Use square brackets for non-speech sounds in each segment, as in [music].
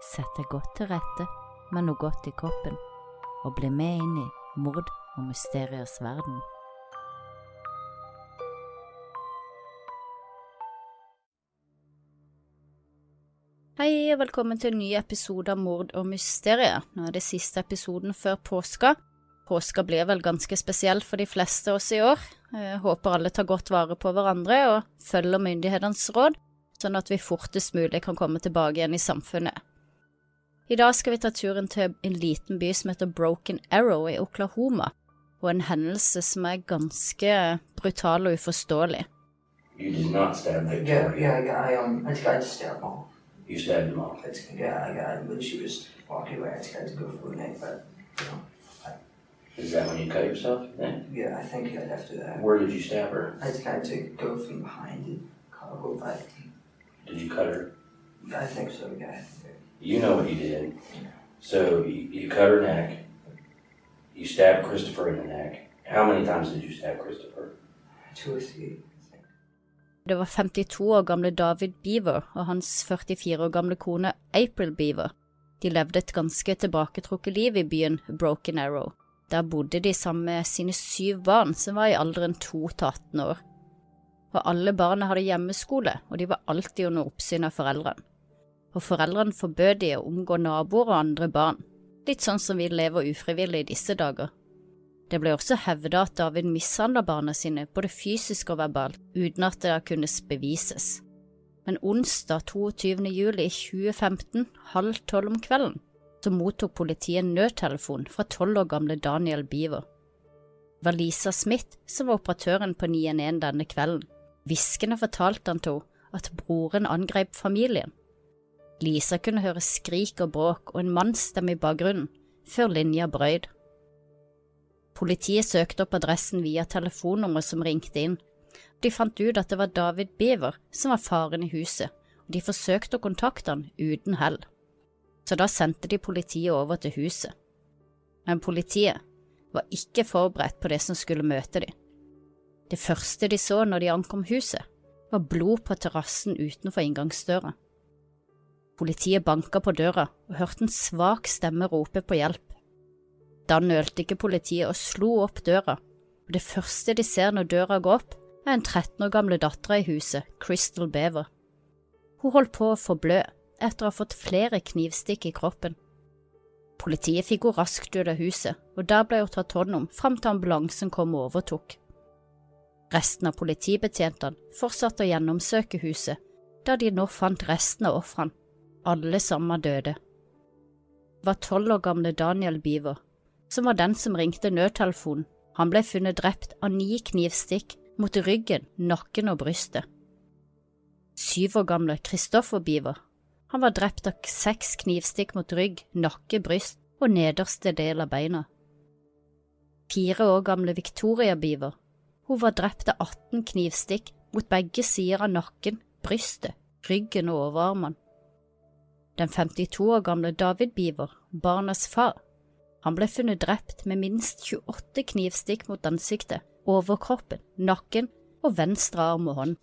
Sett deg godt til rette med noe godt i kroppen, og bli med inn i mord og mysteriers verden. Hei, og velkommen til en ny episode av Mord og mysterier. Nå er det siste episoden før påska. Påska blir vel ganske spesiell for de fleste av oss i år. Jeg håper alle tar godt vare på hverandre og følger myndighetenes råd, sånn at vi fortest mulig kan komme tilbake igjen i samfunnet. I dag skal vi ta turen til en liten by som heter Broken Arrow i Oklahoma, og en hendelse som er ganske brutal og uforståelig. You did not stab Yeah, Victoria. yeah, yeah, I um, I tried to stab mom. You stabbed mom. I t- yeah, I got when she was walking away. I tried to go for a night, but you know, Is that when you cut yourself? Then? yeah, I think that after that, Where did you stab her? I tried to go from behind the car, go back. Did you cut her? I think so, yeah. You know what you did. So you, you cut her neck. You stabbed Christopher in the neck. How many times did you stab Christopher? Two or three. Det var 52 år gamle David Beaver og hans 44 år gamle kone April Beaver. De levde et ganske tilbaketrukket liv i byen Broken Arrow. Der bodde de sammen med sine syv barn, som var i alderen 2 til 18 år. Og alle barna hadde hjemmeskole, og de var alltid under oppsyn av foreldrene. Og foreldrene forbød de å omgå naboer og andre barn, litt sånn som vi lever ufrivillig i disse dager. Det ble også hevda at David mishandla barna sine både fysisk og verbalt, uten at det kunne bevises. Men onsdag 22. juli i 2015, halv tolv om kvelden, så mottok politiet en nødtelefon fra tolv år gamle Daniel Biver. Det var Lisa Smith som var operatøren på 911 denne kvelden. Hviskende fortalte han til henne at broren angrep familien. Lisa kunne høre skrik og bråk og en mannsstemme i bakgrunnen, før linja brøyd. Politiet søkte opp adressen via telefonnummeret som ringte inn. De fant ut at det var David Beaver som var faren i huset, og de forsøkte å kontakte han uten hell. Så da sendte de politiet over til huset. Men politiet var ikke forberedt på det som skulle møte dem. Det første de så når de ankom huset, var blod på terrassen utenfor inngangsdøra. Politiet banka på døra og hørte en svak stemme rope på hjelp. Da nølte ikke politiet og slo opp døra, og det første de ser når døra går opp, er en 13 år gamle datter i huset, Crystal Beaver. Hun holdt på å forblø etter å ha fått flere knivstikk i kroppen. Politiet fikk henne raskt ut av huset, og der ble hun tatt hånd om fram til ambulansen kom og overtok. Resten av politibetjentene fortsatte å gjennomsøke huset, da de nå fant resten av ofrene. Alle sammen døde. Var tolv år gamle Daniel Biver, som var den som ringte nødtelefonen. Han ble funnet drept av ni knivstikk mot ryggen, nakken og brystet. Syv år gamle Kristoffer Biver. han var drept av seks knivstikk mot rygg, nakke, bryst og nederste del av beina. Fire år gamle Victoria Biver. hun var drept av 18 knivstikk mot begge sider av nakken, brystet, ryggen og overarmene. Den 52 år gamle David Beaver, barnas far, han ble funnet drept med minst 28 knivstikk mot ansiktet, overkroppen, nakken og venstre arm og hånd.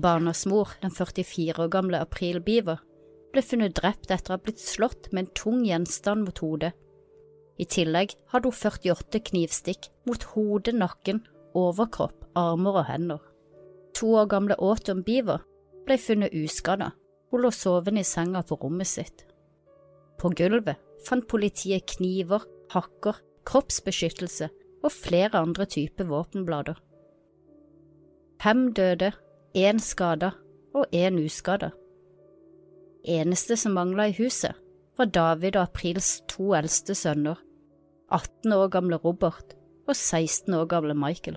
Barnas mor, den 44 år gamle April Beaver, ble funnet drept etter å ha blitt slått med en tung gjenstand mot hodet. I tillegg hadde hun 48 knivstikk mot hodet, nakken, overkropp, armer og hender. To år gamle Autumn Beaver ble funnet uskada. Hun lå sovende i senga på rommet sitt. På gulvet fant politiet kniver, hakker, kroppsbeskyttelse og flere andre typer våpenblader. Fem døde, én skada og én uskada. Eneste som mangla i huset, var David og Aprils to eldste sønner, 18 år gamle Robert og 16 år gamle Michael.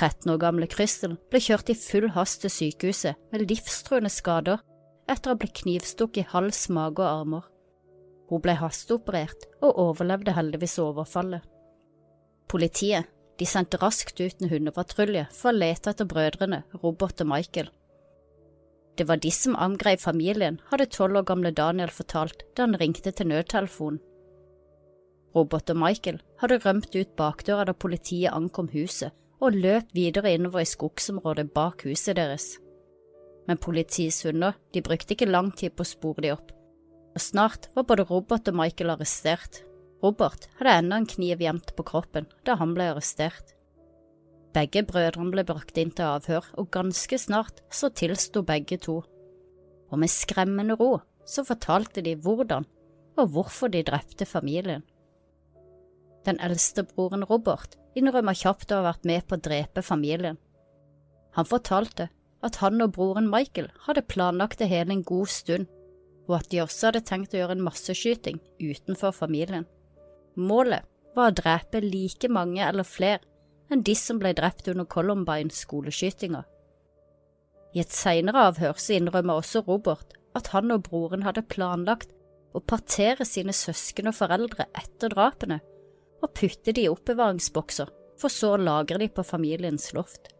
13 år gamle Christel ble kjørt i full hast til sykehuset med livstruende skader etter å ha blitt knivstukket i hals, mage og armer. Hun ble hasteoperert og overlevde heldigvis overfallet. Politiet de sendte raskt ut en hundepatrulje for å lete etter brødrene Robert og Michael. Det var de som angrep familien, hadde tolv år gamle Daniel fortalt da han ringte til nødtelefonen. Robert og Michael hadde rømt ut bakdøra da politiet ankom huset og løp videre innover i skogsområdet bak huset deres. Men politiets hunder de brukte ikke lang tid på å spore de opp, og snart var både Robert og Michael arrestert. Robert hadde enda en kniv gjemt på kroppen da han ble arrestert. Begge brødrene ble brakt inn til avhør, og ganske snart så tilsto begge to. Og med skremmende ro så fortalte de hvordan og hvorfor de drepte familien. Den eldste broren Robert innrømmer kjapt å ha vært med på å drepe familien. Han fortalte at han og broren Michael hadde planlagt det hele en god stund, og at de også hadde tenkt å gjøre en masseskyting utenfor familien. Målet var å drepe like mange eller flere enn de som ble drept under Columbine-skoleskytinga. I et senere avhør så innrømmer også Robert at han og broren hadde planlagt å partere sine søsken og foreldre etter drapene og putte de i oppbevaringsbokser, for så å lagre de på familiens loft.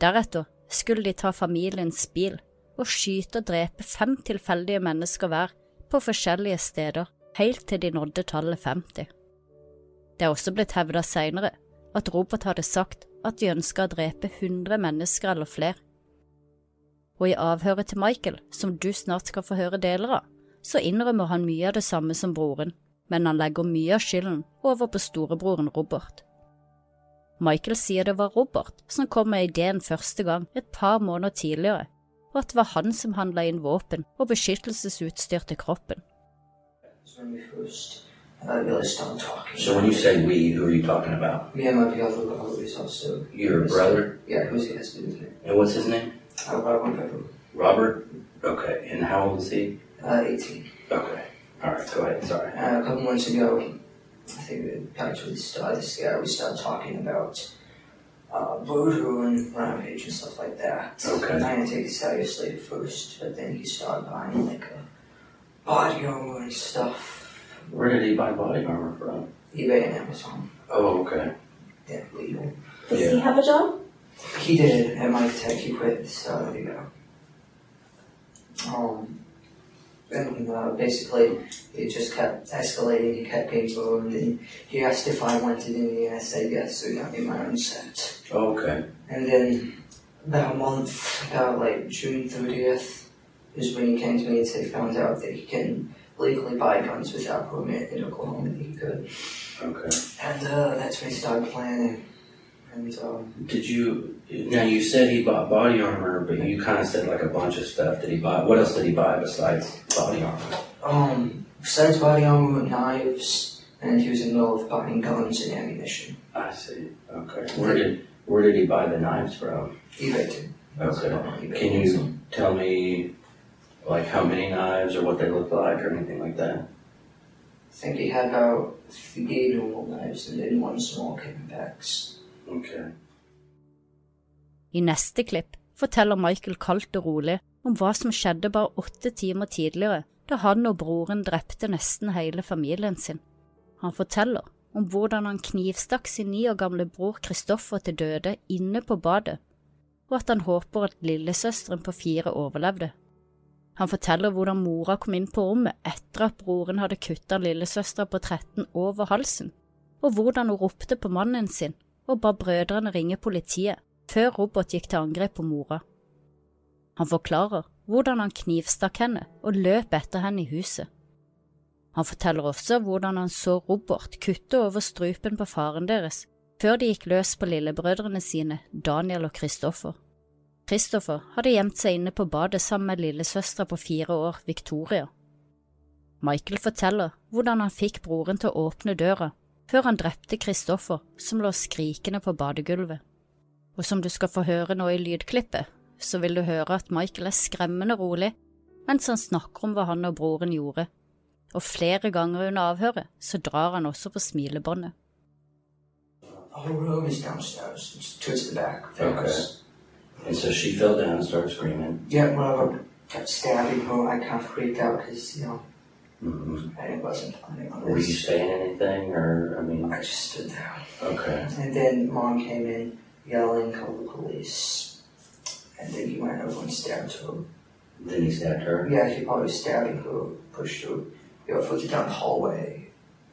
Deretter skulle de ta familiens bil og skyte og drepe fem tilfeldige mennesker hver på forskjellige steder, helt til de nådde tallet 50. Det er også blitt hevda senere at Robert hadde sagt at de ønska å drepe 100 mennesker eller flere. Og i avhøret til Michael, som du snart skal få høre deler av, så innrømmer han mye av det samme som broren, men han legger mye av skylden over på storebroren Robert. Michael sier det var Robert som kom med ideen første gang et par måneder tidligere, og at det var han som handla inn våpen og beskyttelsesutstyr til kroppen. Uh, really started talking. So when you say we, who are you talking about? Me and my brother were always also. Your brother? Yeah, who's the best with me? And what's his name? Uh, Robert Pepper. Robert? Okay. And how old is he? Uh, 18. Okay. All right, go ahead. Sorry. Uh, a couple months ago, I think it actually started this year, we started talking about uh, voodoo and rampage and stuff like that. Okay. And I didn't take it seriously at first, but then he started buying like a body armor and stuff. Where did he buy body armor from? eBay and Amazon. Oh, okay. Yeah, legal. Does Yeah. he have a job? He did at Mike Tech. He quit at the start of the year. Um, and uh, basically, it just kept escalating. He kept getting burned, and he asked if I wanted any, and I said yes. So he got me my own set. Okay. And then about a month, about like June 30th, is when he came to me and said he found out that he can legally buy guns without permit in Oklahoma. That he could, Okay. and uh, that's when he started planning. And um, Did you, now you said he bought body armor, but you kind of said like a bunch of stuff. Did he buy, what else did he buy besides body armor? Um, besides body armor, knives, and he was in the middle of buying guns and ammunition. I see. Okay. Where did, where did he buy the knives from? eBay too. Okay. Can you tell me like how many knives or what they look like or anything like that? I think he had about three normal knives and then one small came packs. I neste klipp forteller Michael kaldt og rolig om hva som skjedde bare åtte timer tidligere, da han og broren drepte nesten hele familien sin. Han forteller om hvordan han knivstakk sin ni år gamle bror Kristoffer til døde inne på badet, og at han håper at lillesøsteren på fire overlevde. Han forteller hvordan mora kom inn på rommet etter at broren hadde kutta lillesøstera på 13 over halsen, og hvordan hun ropte på mannen sin og ba brødrene ringe politiet før Robert gikk til angrep på mora. Han forklarer hvordan han knivstakk henne og løp etter henne i huset. Han forteller også hvordan han så Robert kutte over strupen på faren deres før de gikk løs på lillebrødrene sine, Daniel og Kristoffer. Kristoffer hadde gjemt seg inne på badet sammen med lillesøstera på fire år, Victoria. Michael forteller hvordan han fikk broren til å åpne døra før han drepte Kristoffer, som lå skrikende på badegulvet. Og som du skal få høre nå i lydklippet, så vil du høre at Michael er skremmende rolig mens han snakker om hva han og broren gjorde, og flere ganger under avhøret så drar han også på smilebåndet. The whole room is downstairs. It's towards the back the Okay. And so she fell down and started screaming. Yeah, of them kept stabbing her. I kind of freaked out because, you know, hmm I wasn't planning on Were you this. saying anything or, I mean, I just stood there. okay. And then mom came in yelling, call the police. And then he went over and stabbed her. Then he stabbed her. Yeah, he probably stabbing her, pushed her, you know, further down the hallway.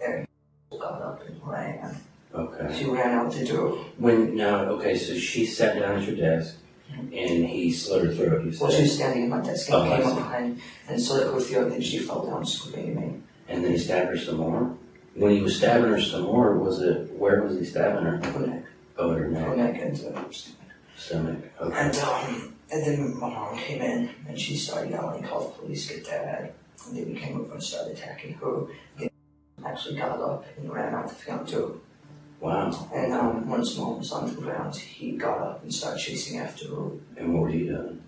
And got up and ran. Okay. She ran out the door. When now, okay, so she sat down at your desk. And he slit her throat. You Well, she said, was standing in my desk and Oh, he came up behind and slit her throat, and then she fell down screaming. and then he stabbed her some more. When he was stabbing her some more, was it where was he stabbing her? Her neck, Oh, her her neck, neck and uh, stomach. Okay. And um, and then my mom came in and she started yelling, "Call the police, get dad. And then we came over and started attacking her. They actually got up and ran out the front too. Wow. And um, once mom was on the ground, he got up and started chasing after her. And what were you doing?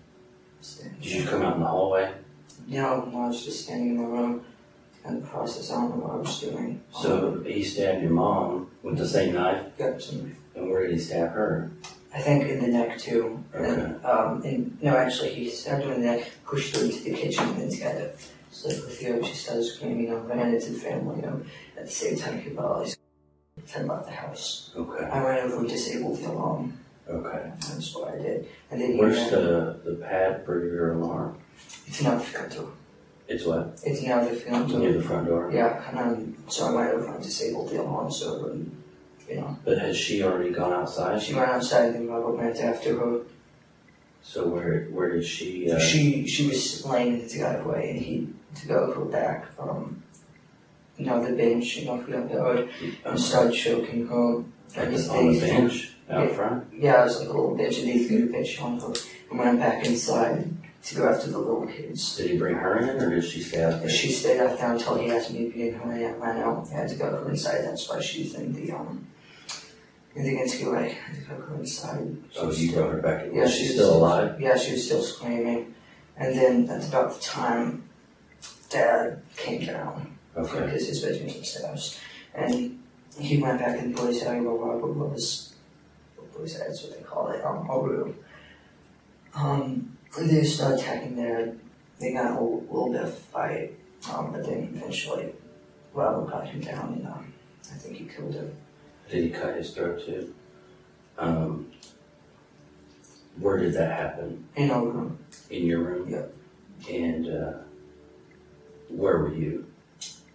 Did you come out in the hallway? No, I was just standing in the room and the process, I don't know what I was doing. Um, So he stabbed your mom with the same knife, got some, and where did he stab her? I think in the neck too. Okay. And, um, and no, actually, he stabbed her in the neck, pushed her into the kitchen, and then together. So with you, she started screaming, you know, ran into the family, you know, at the same time, he all these ten about the house. Okay. I ran over and disabled the alarm. Okay. That's what I did. And then he Where's the the pad for your alarm? it's now the front door. It's what? It's now the front door. Near the front door. Yeah, and um, so I went over and disabled the alarm so it wouldn't, you know. But has she already gone outside? She went outside and Robert went after her. So where where did she? Uh, She she was laying in the driveway and he to go her back from you know the bench, you know, for the road um, started choking her. at And the, on the bench out Yeah. front. Yeah, it was like a little bench and he threw bench on her and went back inside to go after the little kids. Did he bring her in, or did she stay out there? She stayed out there until he asked me to be in her I ran out. I had to go inside, that's why she's in the um in the way. I had to go inside. She Oh, you still- brought her back. in. Yeah, Was she she was still still- alive? Yeah, she was still screaming. And then that's about the time Dad came down Okay. because his bedroom's upstairs. And he went back in the boys' area where Robert was. Boys' area is what they call it, um, our room. Um, they started attacking there. They got a little, bit of fight, um, but then eventually Robert got him down and um, I think he killed him. Did he cut his throat too? Um, where did that happen? In our room. In your room? Yeah. And uh, where were you?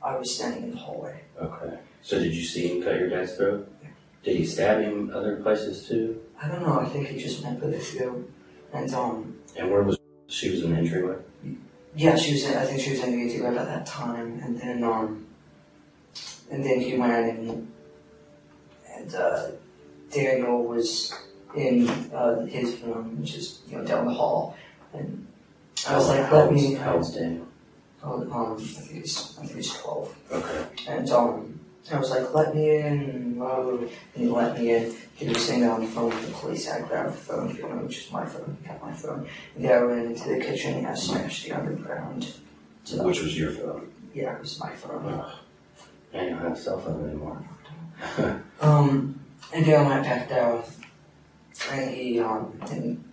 I was standing in the hallway. Okay. So did you see him cut your dad's throat? Yeah. Did he stab him other places too? I don't know, I think he just went for the throat. And um, And where was she? Was in the entryway. Yeah, she was. In, I think she was in the Instagram at that time, and then um, and then he went and and uh, Daniel was in uh, his room, which is you know down the hall, and I was like, how let me. How old's Daniel? Oh, um, I think he's I think he's twelve, Okay. and um, I was like, let me in, and he let me in. He was sitting on the phone with the police. I grabbed the phone, you know, which is my phone. He got my phone, and then I ran into the kitchen and I smashed the underground. So Which was your phone? Yeah, it was my phone. Ugh. I don't have a cell phone anymore. [laughs] Um, and then I went back down, and he, um, and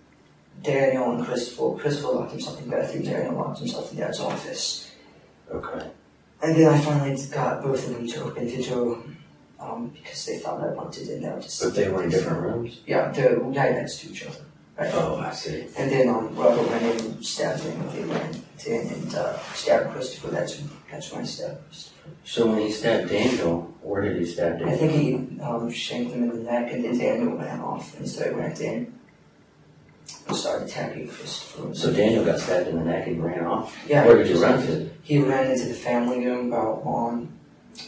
Daniel and Christopher, Christopher locked himself in the bathroom, Daniel locked himself in Dad's office. Okay. And then I finally got both of them to open the door, um, because they thought I wanted in there. Just But they were in different rooms. Yeah, they're right next to each other. Right? Oh, I see. And then um, Robert went in and stabbed him, they went in and uh, stabbed Christopher. That's that's when I stabbed Christopher. So when he stabbed Daniel, where did he stab I think he um, shanked him in the neck, and then Daniel ran off, and so I went in and started attacking Christopher. So Daniel got stabbed in the neck and ran off. yeah, Where did he you run to? He ran into the family room about mom.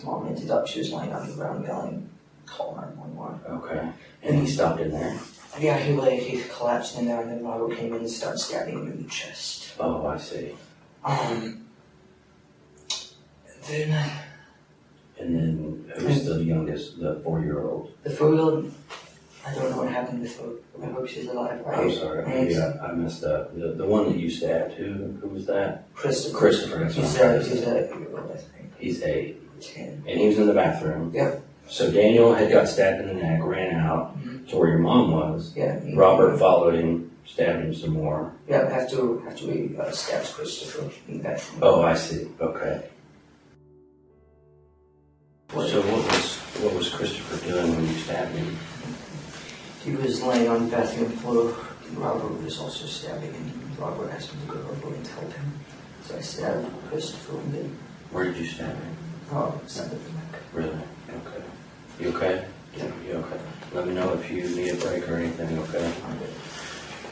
Mom ended up, she was lying on the ground yelling, call 911. Okay. And he stopped in there. Yeah, he lay, he collapsed in there, and then Robert came in and started stabbing him in the chest. Oh, I see. Um, then And then who's the youngest, the four-year-old? the four-year-old, I don't know what happened with her. I hope she's alive. I'm Right? sorry, And maybe I, I messed up. The, the one that you stabbed, who, who was that? Christopher. Christopher, that's He's I'm a, trying to he's say. eight-year-old, think. He's eight. Ten. And he was in the bathroom. Yeah. So Daniel had got stabbed in the neck, ran out Mhm. to where your mom was. Yeah. he- Robert followed him, stabbed him some more. Yeah, after after we uh, stabbed Christopher in the bathroom. Oh, I see. Okay. So what was what was Christopher doing when you stabbed him? He was laying on the bathroom floor. Robert was also stabbing him. Robert asked me to go over and help him. So I stabbed Christopher and then Where did you stab him? oh, stabbed him in the neck. Really? Okay. You okay? Yeah. You okay? Let me know if you need a break or anything. Okay.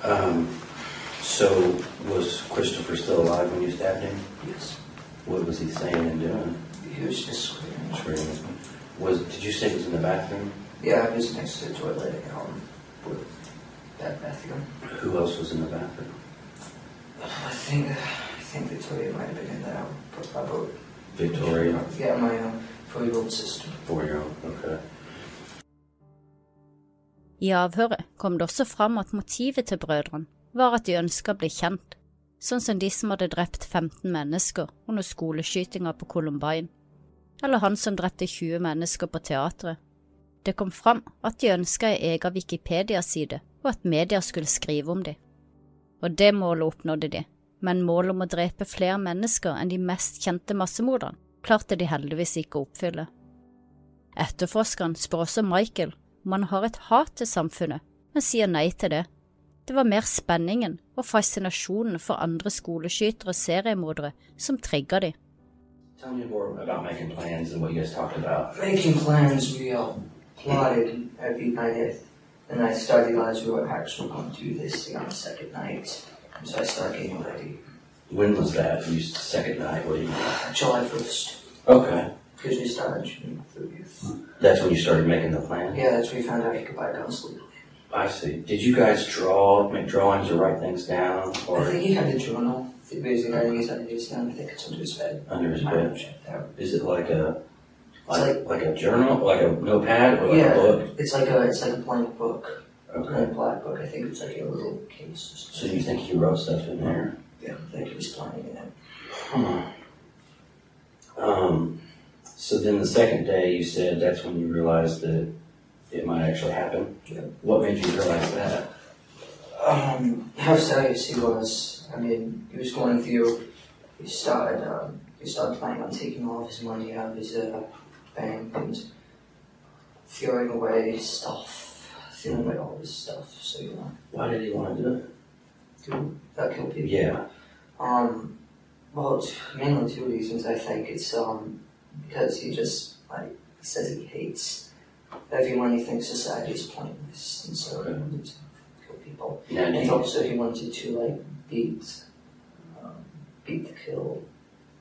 Um, so was Christopher still alive when you stabbed him? Yes. What was he saying and doing? He was just screaming. Screaming. Was did you say he was in the bathroom? Yeah, I was next to the toilet um, with that bathroom. Who else was in the bathroom? I think I think Victoria might have been in there. About Victoria, Yeah, my uh, four-year-old sister. four-year-old. Okay. I avhøret kom det også fram at motivet til brødrene var at de ønska å bli kjent, sånn som de som hadde drept 15 mennesker under skoleskytinga på Columbine, eller han som drepte 20 mennesker på teatret. Det kom fram at de ønska ei egen Wikipedia-side, og at media skulle skrive om dem. Og det målet oppnådde de, men målet om å drepe flere mennesker enn de mest kjente massemorderne klarte de heldigvis ikke å oppfylle. Etterforskeren spør også Michael om han har et hat til samfunnet, men sier nei til det. Det var mer spenningen og fascinasjonen for andre skoleskytere og seriemordere som trigga de. Tell me more about making plans and what you guys talked about. Making plans, we uh, plotted every night, and I started as we were actually going to do this thing on the second night. And so I started getting ready. When was that? You second night. What do you? July 1st, Okay. because we started June 30th. That's when you started making the plan. Yeah, that's when we found out you could buy guns legally. I see. Did you guys draw, make drawings, or write things down, Or? I think he had a journal. He was writing his ideas down. I think it's under his bed. under his bed? Is it like a like like a journal, like a notepad, or like Yeah. a book? It's like a it's like a blank book, a Okay. blank black book. I think it's like a little case. So you think he wrote stuff in there? Yeah, I think he was planning it. Hmm. Um. So then the second day, you said that's when you realized that it might actually happen. Yeah. What made you realize that? Um, how serious he was. I mean, he was going through. He started. Um, he started planning on taking all of his money out of his uh, and throwing away stuff, throwing away all this stuff. So you know, Why did he want to do it? that kill people. Yeah. Um, well, it's mainly two reasons. I think it's um because he just like says he hates everyone. He thinks society is pointless, and so he wanted to kill people. Yeah, And also he wanted to like beat um, beat the kill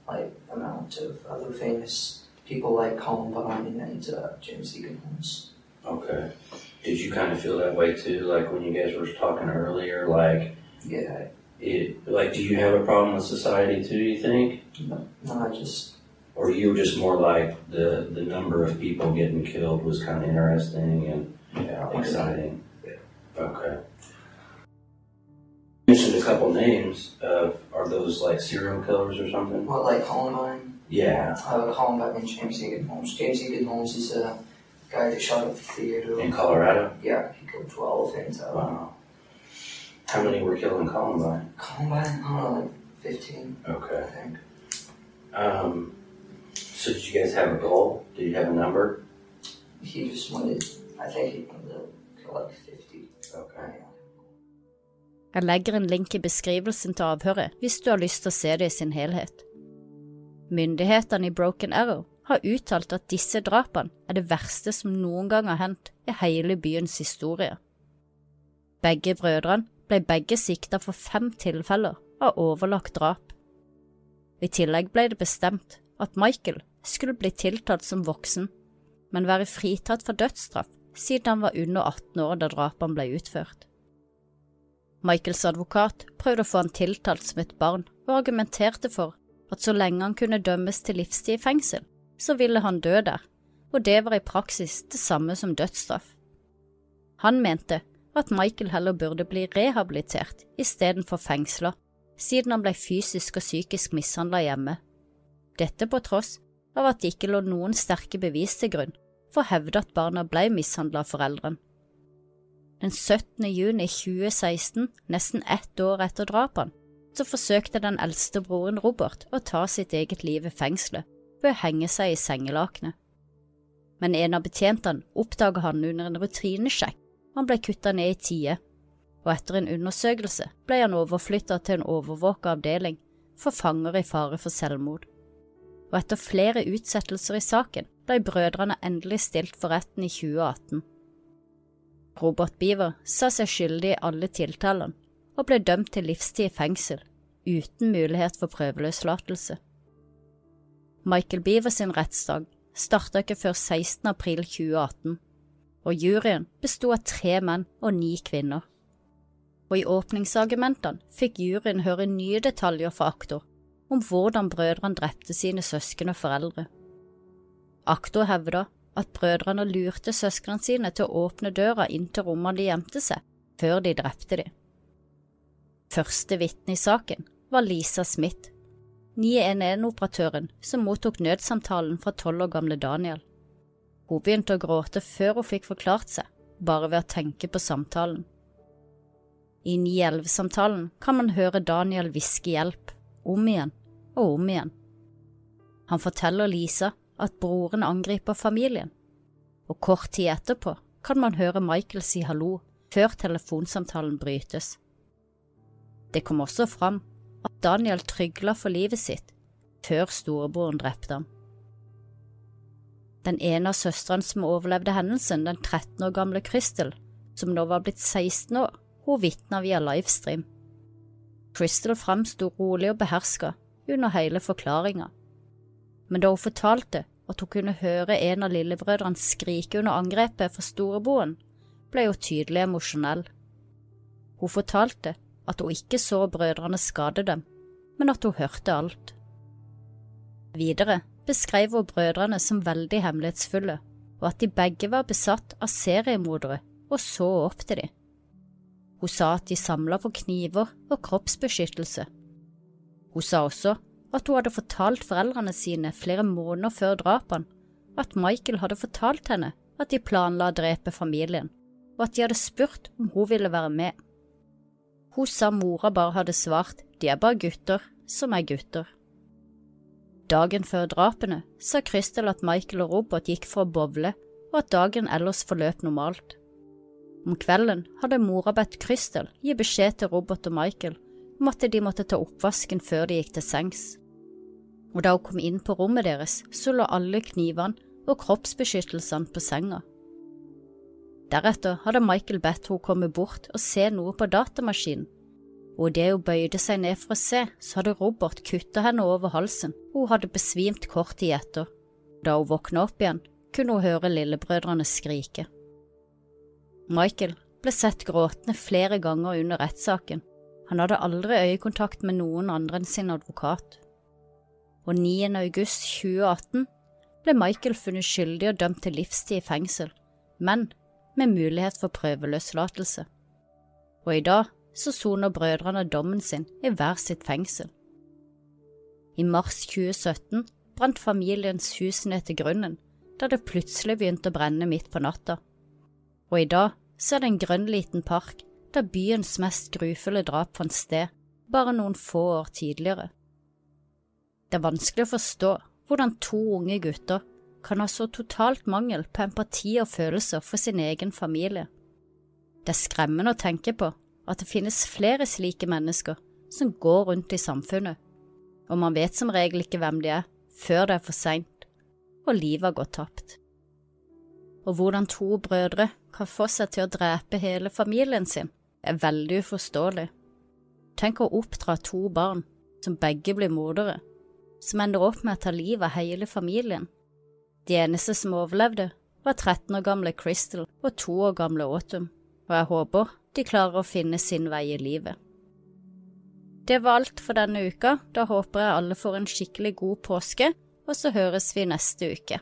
like amount of other famous people like Columbine and uh, James Egan Holmes. okay. Did you kind of feel that way too? Like when you guys were talking earlier, like Yeah, it, like do you have a problem with society too? Do you think? no, no, I just Or you were just more like the the number of people getting killed was kind of interesting and yeah, I wanted to- exciting. Yeah. Okay. You mentioned a couple names of are those like serial killers or something? What like Columbine? Yeah. Uh, Columbine and James Egan Holmes. James Egan Holmes is a guy that shot up the theater. In Colorado. Yeah, he killed 12 and uh, Wow. How many were killed in Columbine? Columbine, I don't know, like 15, I Okay. think. Um. So did you guys have a goal? Did you have a number? He just wanted, I think he wanted to kill like 50. Okay. Jeg legger en link i beskrivelsen til avhøret hvis du har lyst til å se det i sin helhet. Myndighetene i Broken Arrow har uttalt at disse drapene er det verste som noen gang har hendt i hele byens historie. Begge brødrene ble begge sikta for fem tilfeller av overlagt drap. I tillegg ble det bestemt at Michael skulle bli tiltalt som voksen, men være fritatt for dødsstraff siden han var under 18 år da drapene ble utført. Michaels advokat prøvde å få han tiltalt som et barn, og argumenterte for at så lenge han kunne dømmes til livstid i fengsel, så ville han dø der, og det var i praksis det samme som dødsstraff. Han mente at Michael heller burde bli rehabilitert istedenfor fengsla, siden han ble fysisk og psykisk mishandla hjemme. Dette på tross av at det ikke lå noen sterke bevis til grunn for å hevde at barna ble mishandla av foreldrene. Den 17. juni 2016, nesten ett år etter drapene, så forsøkte den eldste broren Robert å ta sitt eget liv i fengselet ved å henge seg i sengelakenet. Men en av betjentene oppdaget han under en rutinesjekk, og han ble kutta ned i tide, og etter en undersøkelse ble han overflytta til en overvåka avdeling for fanger i fare for selvmord. Og etter flere utsettelser i saken ble brødrene endelig stilt for retten i 2018. Robert Beaver sa seg skyldig i alle tiltalene, og ble dømt til livstid i fengsel, uten mulighet for prøveløslatelse. Michael Beaver sin rettsdag starta ikke før 16. april 2018, og juryen besto av tre menn og ni kvinner. Og i åpningsargumentene fikk juryen høre nye detaljer fra aktor om hvordan brødrene drepte sine søsken og foreldre. Aktor hevda at brødrene lurte søsknene sine til å åpne døra inn til rommene de gjemte seg, før de drepte dem. Første vitne i saken var Lisa Smith, 911-operatøren som mottok nødsamtalen fra tolv år gamle Daniel. Hun begynte å gråte før hun fikk forklart seg, bare ved å tenke på samtalen. I 911-samtalen kan man høre Daniel hviske hjelp, om igjen og om igjen. Han forteller Lisa at broren angriper familien, og kort tid etterpå kan man høre Michael si hallo før telefonsamtalen brytes. Det kom også fram at Daniel trygla for livet sitt før storebroren drepte ham. Den ene av søstrene som overlevde hendelsen, den 13 år gamle Crystal, som nå var blitt 16 år, hun vitna via livestream. Crystal framsto rolig og beherska under hele forklaringa, men da hun fortalte at hun kunne høre en av lillebrødrene skrike under angrepet fra storebroren, ble hun tydelig emosjonell. Hun fortalte at hun ikke så brødrene skade dem, men at hun hørte alt. Videre beskrev hun brødrene som veldig hemmelighetsfulle, og at de begge var besatt av seriemordere og så opp til dem. Hun sa at de samla på kniver og kroppsbeskyttelse. Hun sa også at hun hadde fortalt foreldrene sine flere måneder før drapene at Michael hadde fortalt henne at de planla å drepe familien, og at de hadde spurt om hun ville være med. Hun sa mora bare hadde svart de er bare gutter som er gutter. Dagen før drapene sa Crystal at Michael og Robert gikk for å bowle, og at dagen ellers forløp normalt. Om kvelden hadde mora bedt Crystal gi beskjed til Robert og Michael om at de måtte ta oppvasken før de gikk til sengs og da hun kom inn på rommet deres, så lå alle knivene og kroppsbeskyttelsene på senga. Deretter hadde Michael bedt henne komme bort og se noe på datamaskinen, og idet hun bøyde seg ned for å se, så hadde Robert kutta henne over halsen, hun hadde besvimt kort tid etter. Da hun våkna opp igjen, kunne hun høre lillebrødrene skrike. Michael ble sett gråtende flere ganger under rettssaken. Han hadde aldri øyekontakt med noen andre enn sin advokat og 9. august 2018 ble Michael funnet skyldig og dømt til livstid i fengsel, men med mulighet for prøveløslatelse. Og i dag så soner brødrene dommen sin i hver sitt fengsel. I mars 2017 brant familiens hus ned til grunnen da det plutselig begynte å brenne midt på natta. Og i dag så er det en grønn liten park der byens mest grufulle drap fant sted, bare noen få år tidligere. Det er vanskelig å forstå hvordan to unge gutter kan ha så totalt mangel på empati og følelser for sin egen familie. Det er skremmende å tenke på at det finnes flere slike mennesker som går rundt i samfunnet, og man vet som regel ikke hvem de er før det er for seint og livet har gått tapt. Og hvordan to brødre kan få seg til å drepe hele familien sin, er veldig uforståelig. Tenk å oppdra to barn som begge blir mordere som ender opp med å ta livet av hele familien. De eneste som overlevde, var 13 år gamle Crystal og 2 år gamle Autumn, og jeg håper de klarer å finne sin vei i livet. Det var alt for denne uka, da håper jeg alle får en skikkelig god påske, og så høres vi neste uke.